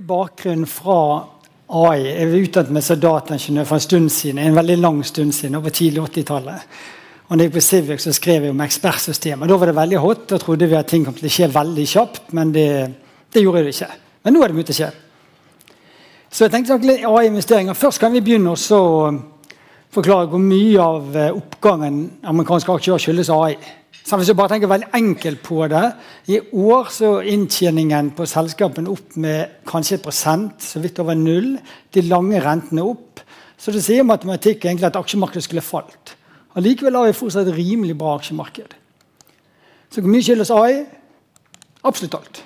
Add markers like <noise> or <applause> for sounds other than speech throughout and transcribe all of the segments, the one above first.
Litt bakgrunn fra AI. Jeg utdannet meg som dataingeniør for en stund siden. en veldig lang stund siden, over tidlig 80-tallet. Og når jeg på Civic, så skrev jeg om ekspertsystemer. Da var det veldig hot. Da trodde vi at ting kom til å skje veldig kjapt, men det, det gjorde det ikke. Men nå er det begynt å skje. Så jeg tenkte litt AI-investeringer. Først kan vi begynne å forklare hvor mye av oppgangen amerikanske aksjer skyldes AI. Så hvis du bare tenker veldig enkelt på det I år så er inntjeningen på selskapene opp med kanskje et prosent, så vidt over null. De lange rentene opp. Så det sier matematikk egentlig at aksjemarkedet skulle falt. Allikevel har vi fortsatt et rimelig bra aksjemarked. Så hvor mye skyldes AI? Absolutt alt.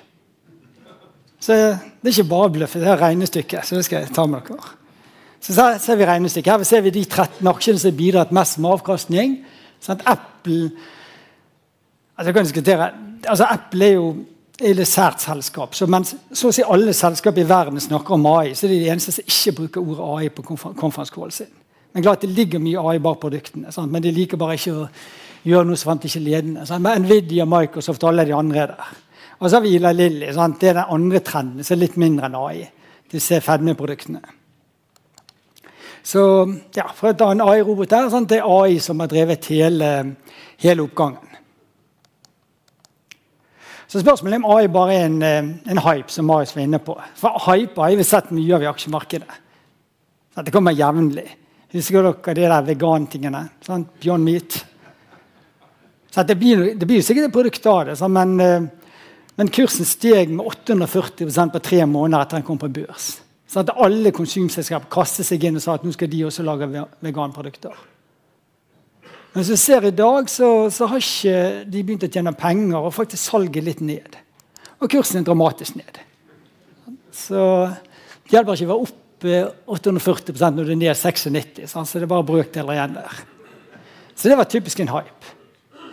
Så Det er ikke bare bløff, det er regnestykket. Så det skal jeg ta med dere. Så her ser vi regnestykket. Her ser vi de 13 aksjene som har bidratt mest med avkastning. Sånn Apple altså, jeg kan diskutere, altså Apple er jo sært selskap. Så mens så å si alle selskap i verden snakker om AI, så er de de eneste som ikke bruker ordet AI på konferansekallen sin. Men klart Det ligger mye AI bak produktene, sant? men de liker bare ikke å gjøre noe som fant ikke ledende. Sant? Men Nvidia, Microsoft alle de andre er der. Og så har vi Ila Lilly. Det er den andre trenden, som er litt mindre enn AI. Disse fedmeproduktene. Så ja, For å ta en AI-robot der, sant? det er AI som har drevet hele, hele oppgangen. Så spørsmålet er om AI bare er en, en hype, som Marius var inne på. For hype har vi sett mye av i aksjemarkedet. Det kommer jevnlig. Husker dere de der vegantingene? Sant? Beyond Meat. Så det, blir, det blir sikkert et produkt av det, men, men, kursen steg med 840 på tre måneder etter den kom på børs. Så at alle konsumselskap kastet seg inn og sa at nå skal de også lage veganprodukter. Men som vi ser i dag, så, så, har ikke de begynt å tjene penger, og faktisk salget litt ned. Og kursen er dramatisk ned. Så det hjelper ikke å være oppe 840 når du er ned 96 Sant? så det er bare brøkdeler igjen der. Så det var typisk en hype.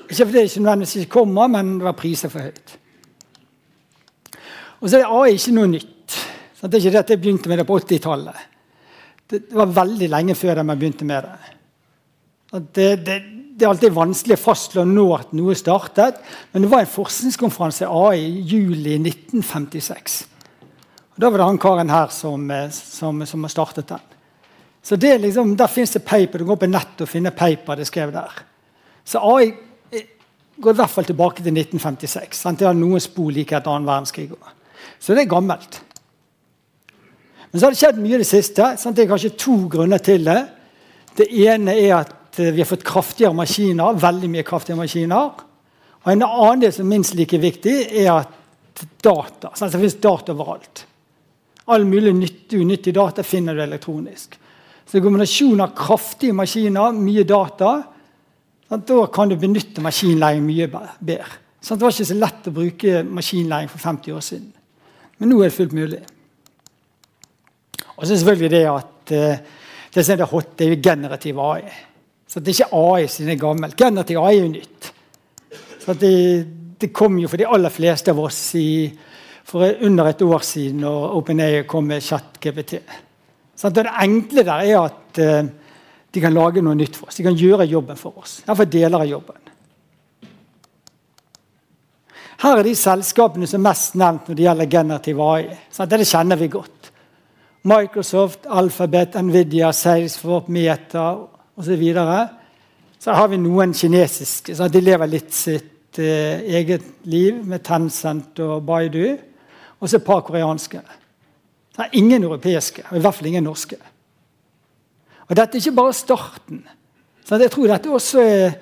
Ikke fordi det ikke nødvendigvis ikke kommer, men det var priser for høyt. Og så er AI ikke noe nytt. Sant? det er ikke det at jeg begynte med det på 80-tallet. Det var veldig lenge før de begynte med det. Det, det, det, er alltid vanskelig å fastslå når noe startet, men det var en forskningskonferanse AI i juli 1956. Og da var det han karen her som, som, som har startet den. Så det liksom, Der fins det paper. Du går på nettet og finner paper det skrev der. Så AI går i hvert fall tilbake til 1956. Sant? Det har noen spor like etter annen verdenskrig. Så det er gammelt. Men så har det skjedd mye i det siste. Sant? Det er kanskje to grunner til det. Det ene er at vi har fått kraftigere maskiner. veldig mye kraftigere maskiner. Og En annen del som er minst like viktig, er at data. Sant? Det finnes data overalt. All mulig nyttig unyttig data finner du elektronisk. Så en kombinasjon av kraftige maskiner, mye data, sånn da kan du benytte maskinlæring mye bedre. Sånn Det var ikke så lett å bruke maskinlæring for 50 år siden. Men nå er det fullt mulig. Og så selvfølgelig det at uh, det som er det hot, det er jo generativ AI. Så det er ikke AI siden det er gammelt. Generativ AI er jo nytt. Så det, det kom jo for de aller fleste av oss i, for under et år siden når OpenAI kom med ChatGPT. Så det enkle der er at uh, de kan lage noe nytt for oss. De kan gjøre jobben for oss. Iallfall deler av jobben. Her er de selskapene som er mest nevnt når det gjelder generativ AI. Det kjenner vi godt. Microsoft, Alphabet, Nvidia, Salesforce, Meta osv. Så, så har vi noen kinesiske. Så de lever litt sitt eh, eget liv med Tencent og Baidu. Og så et par koreanske. Så er ingen europeiske, og i hvert fall ingen norske. Og Dette er ikke bare starten. Så jeg tror dette også er,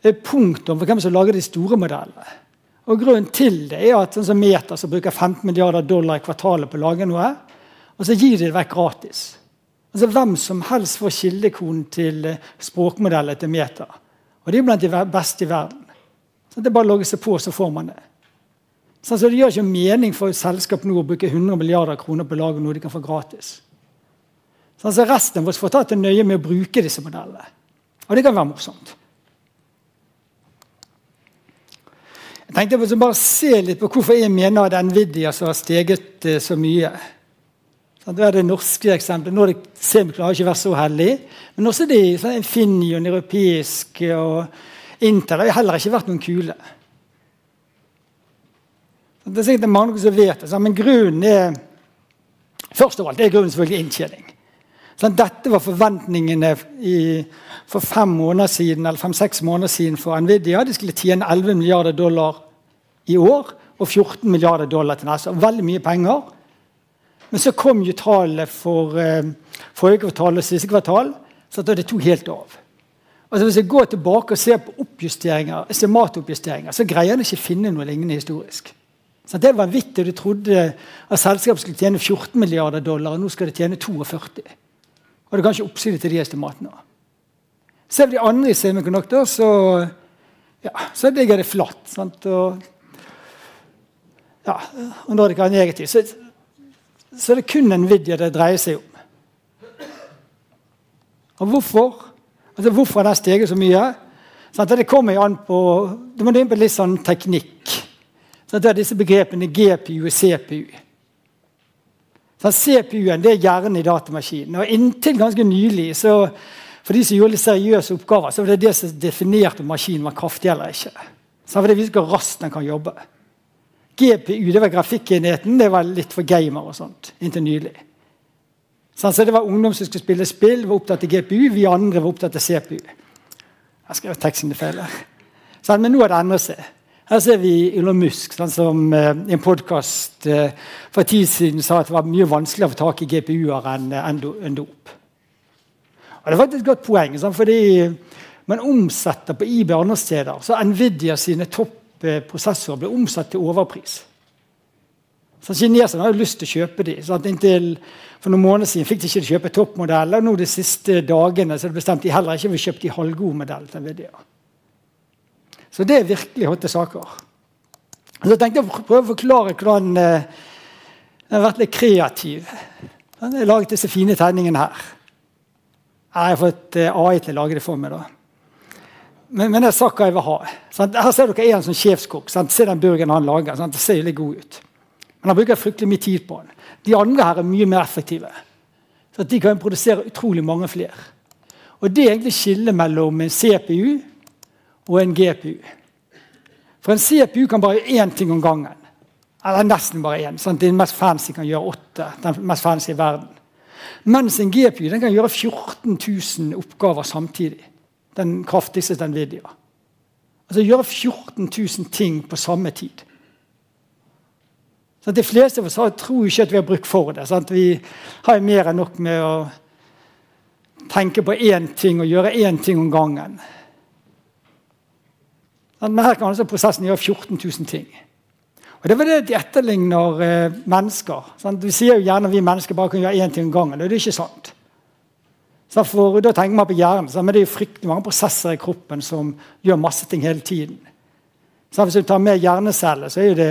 er punktum for hvem som lager de store modellene. Og Grunnen til det er at sånn som Meta som bruker 15 milliarder dollar i kvartalet på å lage noe, og så gir de det vekk gratis. Altså Hvem som helst får kildekoden til språkmodellen til Meta. Og de er blant de beste i verden. Så Det er bare å logge seg på, så får man det. Så Det gjør ikke mening for et selskap nå å bruke 100 milliarder kroner på å lage noe de kan få gratis. Så Resten av oss får ta til nøye med å bruke disse modellene. Og det kan være morsomt. Jeg tenkte jeg bare se litt på hvorfor jeg mener at Nvidia har steget eh, så mye. Det er det norske eksempelet. Nordic Semiconductor har ikke vært så heldig. Men også de sånn europeiske og Intel har heller ikke vært noen kule. Det er sikkert mange som vet det, men grunnen er Først av alt er grunnen selvfølgelig inntjening. Dette var forventningene i, for fem måneder siden, eller fem-seks måneder siden for Nvidia. De skulle tjene 11 milliarder dollar i år og 14 milliarder dollar til neste år. Veldig mye penger. Men så kom jo tallet for eh, forrige kvartal og siste kvartal, så det tok helt av. Altså Hvis jeg går tilbake og ser på oppjusteringer, estimatoppjusteringer, så greier en ikke finne noe lignende historisk. Så Det var vanvittig. Du trodde at selskapet skulle tjene 14 milliarder dollar, og nå skal det tjene 42. Og du kan ikke oppside til de estimatene. Ser vi de andre i semikonduktor, så, ja, så ligger det flatt. Sant? Og, ja, og når det kan negativt. Så, så er det kun Nvidia det dreier seg om. Og hvorfor? Altså, hvorfor har den steget så mye? Sånn, det kommer jo an på, Du må inn på litt sånn teknikk. Sånn, det er disse begrepene GPU og CPU. CPU-en det er hjernen i datamaskinen. Og Inntil ganske nylig, så, for de som gjorde litt seriøse oppgaver, så var det det som definerte maskinen var kraftig eller ikke. Så var det viser hvor raskt den kan jobbe. GPU det var grafikkenheten, det var litt for gamer og sånt. inntil nylig. Så det var ungdom som skulle spille spill, var opptatt av GPU. Vi andre var opptatt av CPU. Jeg skrev teksten feil. Men nå har det endret seg. Her ser vi Elon Musk, sånn som i en podkast eh, for en tid siden sa at det var mye vanskeligere å få tak i GPU-er enn en, en dop. Og Det var et godt poeng, sånn, fordi man omsetter på IB andre steder. Så Nvidia sine topprosessorer ble omsatt til overpris. Så Kineserne har jo lyst til å kjøpe dem. Inntil for noen måneder siden fikk de ikke kjøpe toppmodeller. Nå de siste dagene så bestemte de heller ikke vil kjøpe de halvgode modellene til Nvidia. Så det er virkelig hotte saker. Så tenkte jeg å prøve å forklare hvordan eh, jeg har vært litt kreativ. Jeg har laget disse fine tegningene her. Jeg har fått eh, AI til å lage det for meg. da. Men, men jeg sa hva jeg vil ha. Sant? Her ser dere en som sjefskokk. Se den burgeren han lager. Sant? Det ser jo litt god ut. Men han bruker fryktelig mye tid på den. De andre her er mye mer effektive. Så De kan produsere utrolig mange flere. Og Det er egentlig skillet mellom en CPU og en GPU. For en CPU kan bare gjøre én ting om gangen. Eller nesten bare én. Sant? Den mest fancy kan gjøre åtte. den mest fancy i verden. Mens en GPU kan gjøre 14 000 oppgaver samtidig. Den kraftigste den Nvidia. Altså gjøre 14 000 ting på samme tid. Så De fleste av oss tror ikke at vi har bruk for det. Sant? Vi har mer enn nok med å tenke på én ting og gjøre én ting om gangen. Men her kan altså prosessen gjøre 14 000 ting. Og Det var det de etterligner eh, mennesker. Sant? Vi sier jo gjerne at vi mennesker bare kan gjøre én ting om gangen. og det er ikke sant. Så for, da tenker man på hjernen, så, men det er jo fryktelig mange prosesser i kroppen som gjør masse ting hele tiden. Så Hvis du tar med hjerneceller, så er det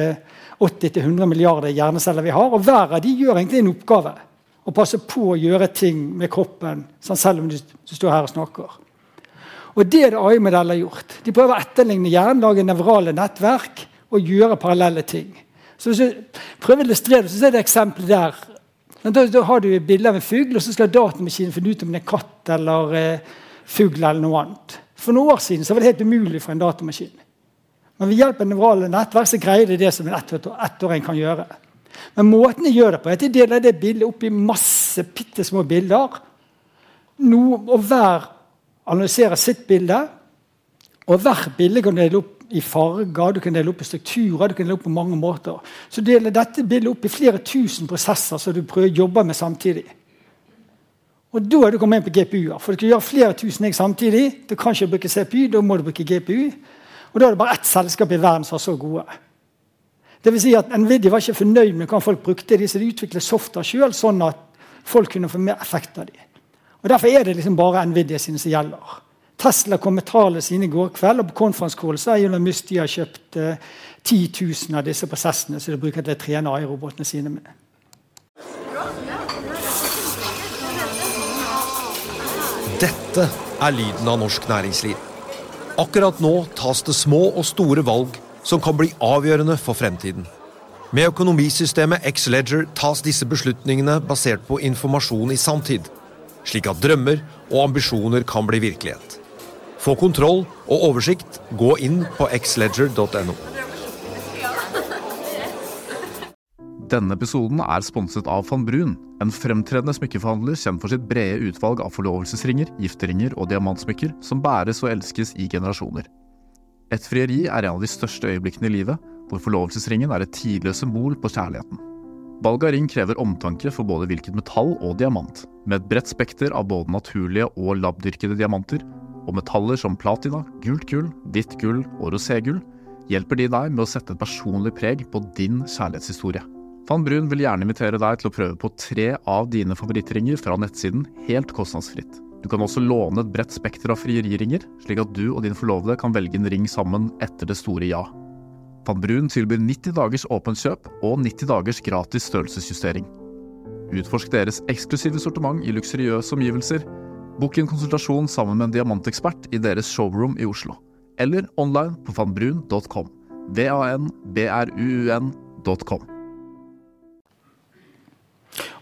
80-100 milliarder hjerneceller vi har. Og hver av de gjør egentlig en oppgave. Og passer på å gjøre ting med kroppen, sånn selv om du, du står her og snakker. Og det er det AI-modeller har gjort. De prøver å etterligne hjernen, lage nevrale nettverk og gjøre parallelle ting. Så Hvis du prøver å illustrere det, så er det eksempelet der. Da, da har du et bilde av en fugl, og så skal datamaskinen finne ut om det er katt eller eh, fugl eller noe annet. For noen år siden så var det helt umulig for en datamaskin. Men ved hjelp av nevrale nettverk så greier de det som en ettåring kan gjøre. Men måten de gjør det på, er at de deler det bildet opp i masse bitte små bilder. No, og hver analyserer sitt bilde. Og hvert bilde kan dele opp i farger, du kan dele opp i strukturer, du kan dele opp på mange måter. Så deler dette bildet opp i flere tusen prosesser som du prøver å jobbe med samtidig. Og Da er du kommet inn på GPU-er. For du kan gjøre flere tusen egg samtidig. Du kan ikke bruke CPU, da må du bruke GPU. Og da er det bare ett selskap i verden som er så gode. Det vil si at Nvidia var ikke fornøyd med hva folk brukte de, så de utviklet software sjøl, sånn at folk kunne få mer effekt av dem. Og Derfor er det liksom bare Nvidia sine som gjelder. Tesla kom med tallene sine i går kveld, og på så sa Elon Musk de har kjøpt eh, 10 000 av disse prosessene som de bruker til å trene AI-robotene sine med. Dette er lyden av norsk næringsliv. Akkurat nå tas det små og store valg som kan bli avgjørende for fremtiden. Med økonomisystemet X-Leger tas disse beslutningene basert på informasjon i samtid, slik at drømmer og ambisjoner kan bli virkelighet. Få kontroll og oversikt, gå inn på xledger.no. Denne episoden er sponset av van Brun, en fremtredende smykkeforhandler kjent for sitt brede utvalg av forlovelsesringer, gifteringer og diamantsmykker som bæres og elskes i generasjoner. Et frieri er en av de største øyeblikkene i livet, hvor forlovelsesringen er et tidløst symbol på kjærligheten. Valg av ring krever omtanke for både hvilket metall og diamant. Med et bredt spekter av både naturlige og labdyrkede diamanter, og metaller som platina, gult gull, hvitt gull og roségull, hjelper de deg med å sette et personlig preg på din kjærlighetshistorie. Van Brun vil gjerne invitere deg til å prøve på tre av dine favorittringer fra nettsiden helt kostnadsfritt. Du kan også låne et bredt spekter av frieriringer, slik at du og din forlovede kan velge en ring sammen etter det store ja. Van Brun tilbyr 90 dagers åpent kjøp og 90 dagers gratis størrelsesjustering. Utforsk deres eksklusive sortiment i luksuriøse omgivelser. Bok en konsultasjon sammen med en diamantekspert i deres showroom i Oslo. Eller online på vanbrun.com. V-a-n-b-r-u-u-n.com.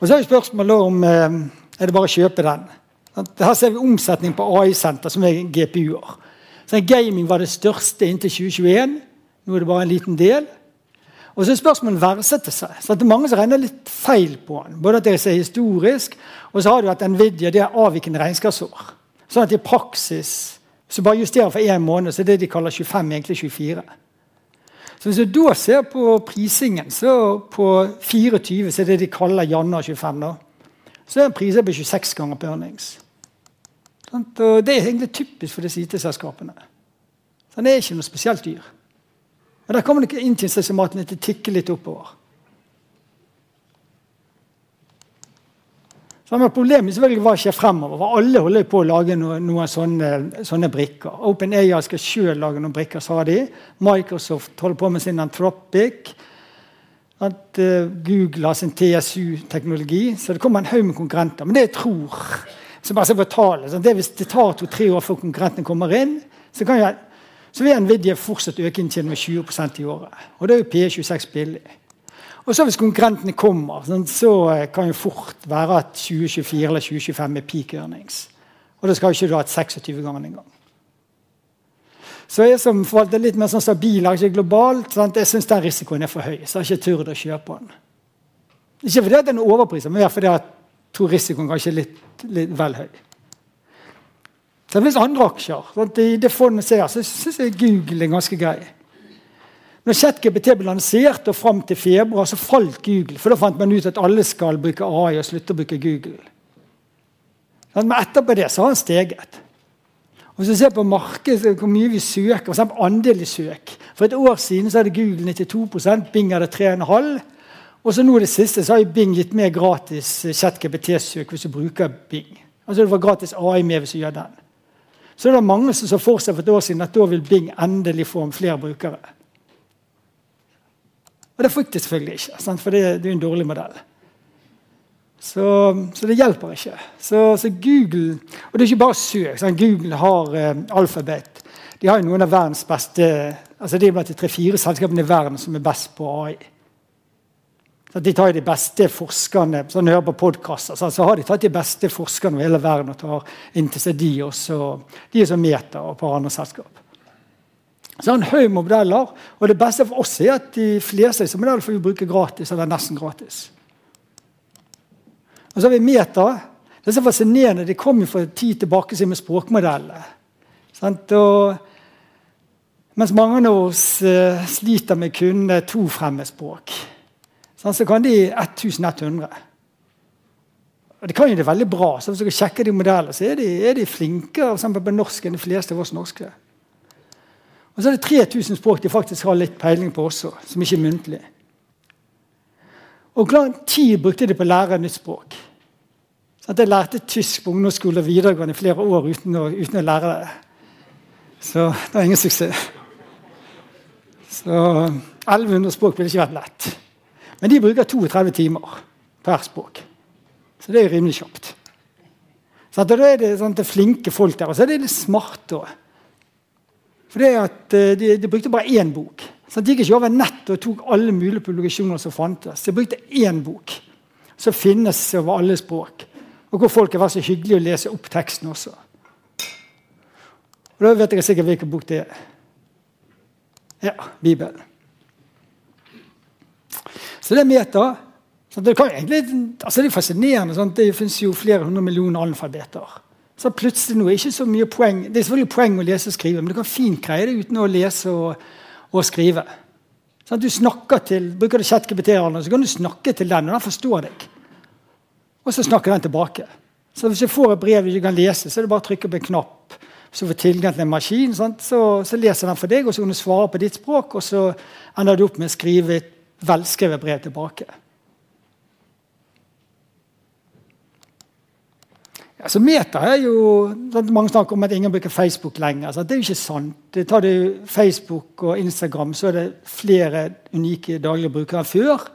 Og så er spørsmålet om eh, er det bare å kjøpe den. Her ser vi omsetning på AI-senter, som er GPU-er. Gaming var det største inntil 2021. Nå er det bare en liten del. Og så er spørsmålet verdsetter seg. Så det er mange som regner litt feil på den. Både at det er historisk, og så har du at Nvidia det er avvikende regnskapsår. Sånn at i praksis så bare justerer for én måned, så er det de kaller 25, egentlig 24. Så Hvis du da ser på prisingen, så på 24 så er det de kaller januar 25, da, så er priser på 26 ganger på earnings. Og Det er egentlig typisk for disse IT-selskapene. Den er ikke noe spesielt dyr. Og Der kommer det inntidsestimatene til å tikke litt oppover. Samme problem selvfølgelig hva skjer fremover. for Alle holder på å lage noen, noen sånne, sånne, brikker. OpenAI skal selv lage noen brikker, sa de. Microsoft holder på med sin Anthropic. At uh, Google har sin TSU-teknologi. Så det kommer en haug med konkurrenter. Men det jeg tror så bare se på tallet, så det Hvis det tar to-tre år før konkurrentene kommer inn, så, kan jeg, så vil Nvidia fortsatt øke inntjeningen med 20% i året. Og da er jo P26 billig. Og så Hvis konkurrentene kommer, så eh, kan det fort være at 2024 eller 2025 er peak earnings. Og da skal jo ikke du ha et 26 ganger engang. Så jeg som forvalter litt mer sånn stabil aksje globalt, sant? jeg syns den risikoen er for høy. Så jeg har ikke turt å kjøpe den. Ikke fordi den er overprisa, men fordi jeg tror risikoen kanskje er litt, litt vel høy. Så det finnes andre aksjer. Sant? I det fondet ser, så syns jeg Google er ganske grei. Når ChatGPT ble lansert og fram til februar, så falt Google. For da fant man ut at alle skal bruke AI og slutte å bruke Google. Men etterpå det så har han steget. Og du ser på markedet, hvor mye vi søker, f.eks. andel i søk For et år siden så hadde Google 92% Bing hadde 3,5 og så nå det siste så har Bing gitt mer gratis ChatGPT-søk hvis du bruker Bing. Altså Det var gratis AI med hvis du gjør den. Så det er mange som så for seg for et år siden at da vil Bing endelig få flere brukere. Og det fikk de selvfølgelig ikke, for det, det er en dårlig modell. Så, så, det hjelper ikke. Så, så, Google Og det er ikke bare søk. Sant? Google har eh, alfabet. De har jo noen av verdens beste altså De er blant de tre-fire selskapene i verden som er best på AI. Så de tar de beste forskerne sånn hører på podkaster, så, så har de tatt de beste forskerne over hele verden og tar inn til seg de også. De er som Meta og på andre selskap. Så har en haug modeller, og det beste for oss er at de fleste som modellene får vi bruke gratis. eller nesten gratis. Og så har vi Meta. Det er så fascinerende. De kom jo for tid tilbake med språkmodellene. mens mange av oss uh, sliter med kun to fremmedspråk så kan de 1100. Og De kan jo det veldig bra. så Hvis dere sjekker de modellene, så er de, er de flinkere på norsk enn de fleste av oss norske. Og så er det 3000 språk de faktisk har litt peiling på også, som ikke er muntlig. Og lang tid brukte de på å lære nytt språk? Så jeg lærte tysk på ungdomsskole og videregående i flere år uten å, uten å lære det. Så det var ingen suksess. Så 1100 språk ville ikke vært lett. Men de bruker 32 timer per språk. Så det er rimelig kjapt. Så da er det, sånn, det flinke folk der. Og så er det litt smarte òg. For at eh, de, de, brukte bare én bok. Så De gikk ikke over nettet og tok alle mulige publikasjoner som fantes. De brukte én bok som finnes over alle språk. Og hvor folk har vært så hyggelige å lese opp teksten også. Og Da vet dere sikkert hvilken bok det er. Ja, Bibelen. Så det er meta. Det, egentlig, altså det, er fascinerende. Sant? Det finnes jo flere hundre millioner analfabeter. Så plutselig nå er ikke så mye poeng. Det er selvfølgelig poeng å lese og skrive, men du kan fint greie det uten å lese og, og skrive. Sånn, du snakker til, Bruker du ChatGPT, så kan du snakke til den, og den forstår deg. Og så snakker den tilbake. Så Hvis du får et brev du ikke kan lese, så er det bare å trykke på en knapp. Så får tilgang til en maskin, så, så, leser den for deg, og så kan du svare på ditt språk. Og så ender du opp med å skrive et velskrevet brev tilbake. Altså, Meta er jo Mange snakker om at ingen bruker Facebook lenger. Altså, det er jo ikke sant. Tar du Facebook og Instagram, så er det flere unike daglige brukere enn før.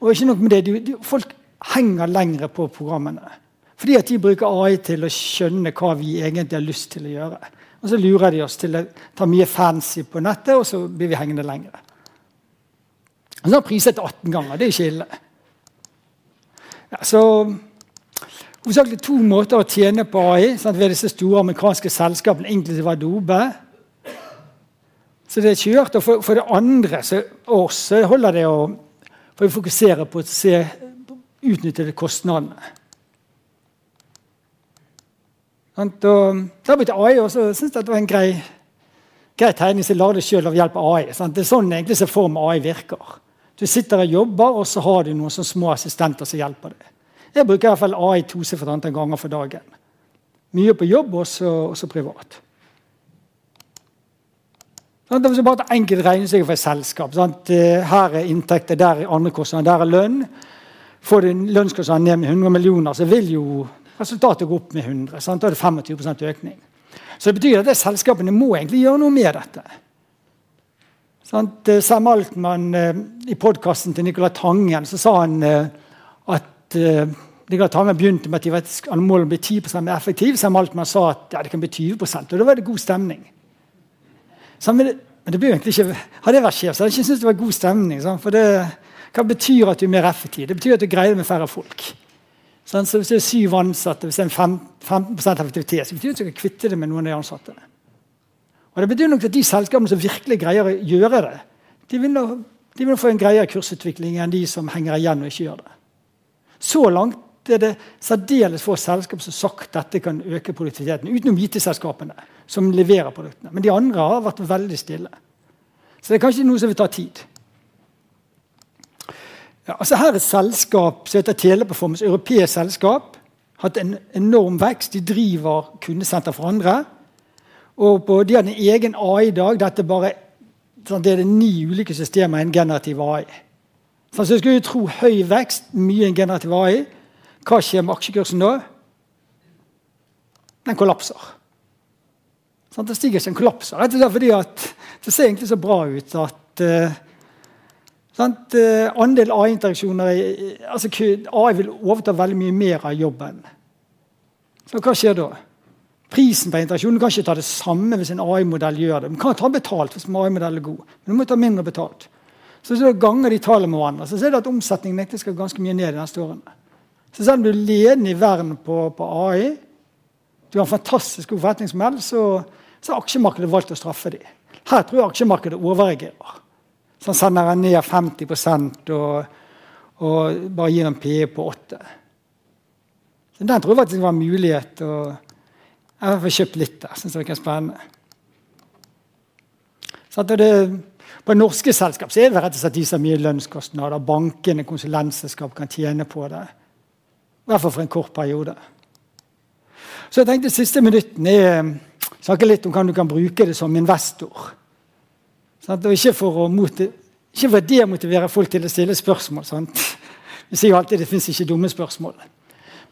Og ikke nok med det, de, de, Folk henger lenger på programmene. Fordi at de bruker AI til å skjønne hva vi egentlig har lyst til å gjøre. Og så lurer de oss til å ta mye fancy på nettet, og så blir vi hengende lenger. Så har priset 18 ganger. Det er ikke ille. Ja, så Hovedsakelig to måter å tjene på AI sant, ved disse store amerikanske selskapene, inklusiv Adobe. Så det er kjørt. Og for, for det andre så, også holder det å fokusere på å se, utnytte kostnadene. Og da begynte AI og så syntes det var en grei, grei tegning som jeg lagde sjøl av hjelp av AI. Sant? Det er sånn egentlig som form AI virker. Du sitter og jobber, og så har du noen små assistenter som hjelper deg. Jeg bruker i hvert fall AI tosifret antall ganger for dagen. Mye på jobb og så privat. Sånn, det er bare et enkelt regnestykke for et selskap. Sant? Eh, her er inntekter, der er andre kostnader, der er lønn. Får du lønnskostnadene ned med 100 millioner, så vil jo resultatet gå opp med 100. Sant? Da er det 25 økning. Så det betyr at det selskapene må egentlig gjøre noe med dette. Eh, Sam Altmann, eh, I podkasten til Nicolai Tangen så sa han eh, at Nicolai Tangen begynte med at de var målet å bli 10 mer effektiv. Sam Altmann sa at ja, det kan bli 20% og da var det god stemning. Så, men, det, men det ikke, Hadde jeg vært sjef, så hadde jeg ikke syntes det var god stemning. Sant? For det, Hva betyr at du er mer effektiv? Det betyr at du greier det med færre folk. Så Hvis det er syv ansatte, hvis det er 15 effektivitet, så betyr det at du kan kvitte det med noen av de ansatte. Og det betyr nok at De selskapene som virkelig greier å gjøre det, de vil, nå, de vil få en greiere kursutvikling enn de som henger igjen og ikke gjør det. Så langt er det særdeles få selskap som sagt dette kan øke produktiviteten. Utenom IT-selskapene, som leverer produktene. Men de andre har vært veldig stille. Så det er kanskje noe som vil ta tid. Ja, altså her er et selskap som heter Teleperformance, europeisk selskap. Hatt en enorm vekst. De driver kundesenter for andre. Og på, De har en egen AI i dag. Dette bare, sånn, det er det ni ulike systemer i en generativ AI. Så jeg skulle jo tro høy vekst, mye en generativ AI. Hva skjer med aksjekursen da? Den kollapser. Sånn, det stiger ikke, den kollapser. Rett er fordi at det ser egentlig så bra ut at uh, Sant? Eh, andel AI-interaksjoner altså AI vil overta veldig mye mer av jobben. Så hva skjer da? Prisen på interaksjon du kan ikke ta det samme hvis en AI-modell gjør det. Du kan ta betalt hvis en AI-modell er god, men du må ta mindre betalt. Så hvis du ganger de tallene med hverandre, så ser du at omsetningen skal ganske mye ned de neste årene. Så selv om du er ledende i verden på, på, AI, du har en fantastisk god forretningsmodell, så, så har aksjemarkedet valgt å straffe dem. Her tror jeg aksjemarkedet overreagerer. Så han sender ned 50% og, og bare gir en PE på 8 Så Den tror jeg faktisk var en mulighet. Og jeg har kjøpt litt der. Syns det er spennende. Det, på norske selskap er det rett og slett de som har mye lønnskostnader. Bankene, konsulentselskap kan tjene på det. I hvert fall for en kort periode. Så jeg tenkte siste minutten er snakke litt om hvordan du kan bruke det som investor. Sånn, ikke for å ikke for å demotivere folk til å stille spørsmål. Sant? <laughs> Vi sier jo alltid det fins ikke dumme spørsmål.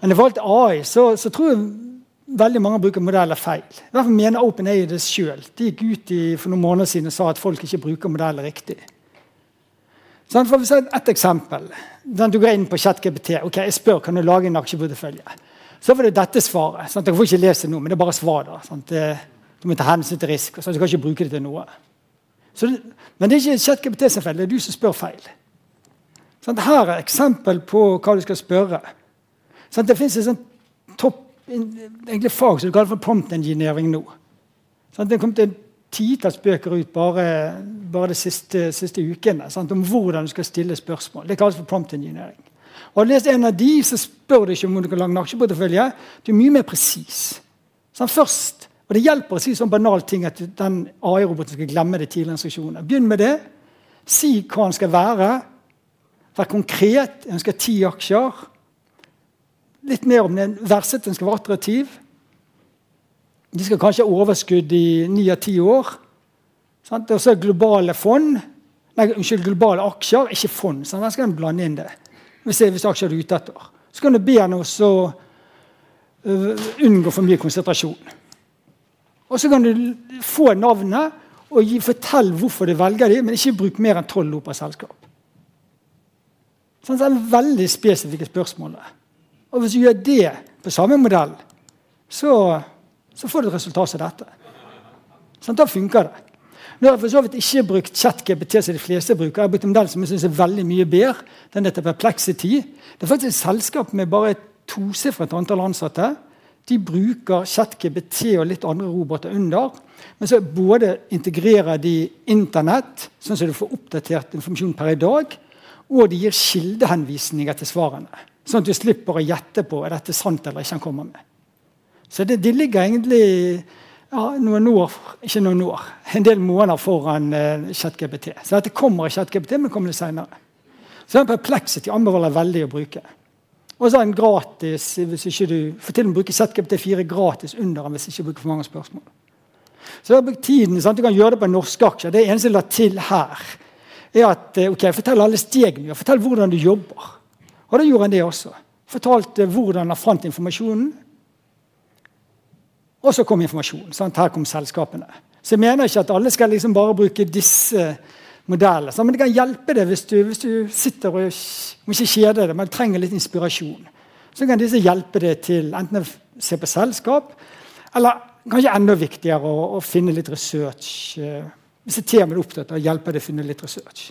Men i forhold til AI så, så, tror jeg veldig mange bruker modeller feil. I hvert fall mener OpenAI det sjøl. De gikk ut i, for noen måneder siden og sa at folk ikke bruker modeller riktig. Sånn, for å Et eksempel. Du går inn på ChatGPT. ok, Jeg spør kan du lage en aksjeportefølje. Så får du dette svaret. Sånn, Dere får ikke lese det nå, men det er bare svar. da. Sant? Du må ta hensyn til risk. Sånn, du kan ikke bruke det til noe. Så, men det er ikke ChatGPT som feil, det er du som spør feil. Sånn, her er eksempel på hva du skal spørre. Sånn, det fins en sånn topp egentlig fag som du kaller for prompt engineering nå. Sånn, det kom til titalls bøker ut bare, bare de siste, siste ukene sånn, om hvordan du skal stille spørsmål. Det kalles for prompt engineering. Og har du lest en av de, så spør du ikke om du kan lage en aksjeportefølje. Du er mye mer presis. Sånn, først og Det hjelper å si sånn banal ting at den AI-roboten skal glemme de tidligere instruksjonene. Begynn med det. Si hva den skal være. Vær konkret. Jeg ønsker ti aksjer. Litt mer om den verdsetten skal være attraktiv. De skal kanskje ha overskudd i ni av ti år. Sant? Og så globale fond. Nei, unnskyld, globale aksjer, ikke fond. Sant? Der skal en blande inn det. Hvis, det, hvis aksjer er ute etter. Så kan du be henne også uh, unngå for mye konsentrasjon. Og så kan du få navnet og gi, fortelle hvorfor du velger dem, men ikke bruk mer enn tolv ord per selskap. Sånn, det er veldig spesifikke spørsmål. Og hvis du gjør det på samme modell, så, så får du et resultat som dette. Sånn, da funker det. Nå har jeg for så vidt ikke brukt ChatGPT som de fleste bruker. Jeg har brukt en modell som jeg synes er veldig mye bedre. Den heter Perplexity. Det er faktisk et selskap med bare et tosifret antall ansatte. De bruker ChatGPT og litt andre roboter under. Men så både integrerer de Internett, sånn at du får oppdatert informasjon per i dag, og de gir kildehenvisninger til svarene. Sånn at du slipper å gjette på er dette sant eller ikke han kommer med. Så det, de ligger egentlig ja, noen år, ikke noen år, en del måneder foran uh, ChatGPT. Så dette kommer i ChatGPT, men kommer litt seinere. Så den Perplexity anbefaler veldig å bruke. Og så er den gratis hvis ikke du får til å bruke ZGPT4 gratis under den hvis ikke du bruker for mange spørsmål. Så jeg har brukt tiden, sant? Du kan gjøre det på norske aksjer. Det eneste jeg la til her, er at eh, ok, fortell alle stegene. Fortell hvordan du jobber. Og da gjorde han det også. Fortalte hvordan han fant informasjonen. Og så kom informasjonen. Sant? Her kom selskapene. Så jeg mener ikke at alle skal liksom bare bruke disse modeller. Men det kan hjelpe deg hvis du, hvis du sitter og må ikke kjeder deg, men trenger litt inspirasjon. Så kan disse hjelpe deg til enten å se på selskap, eller kanskje enda viktigere å, å finne litt research. Eh, hvis et tema er opptatt av, hjelper det å finne litt research.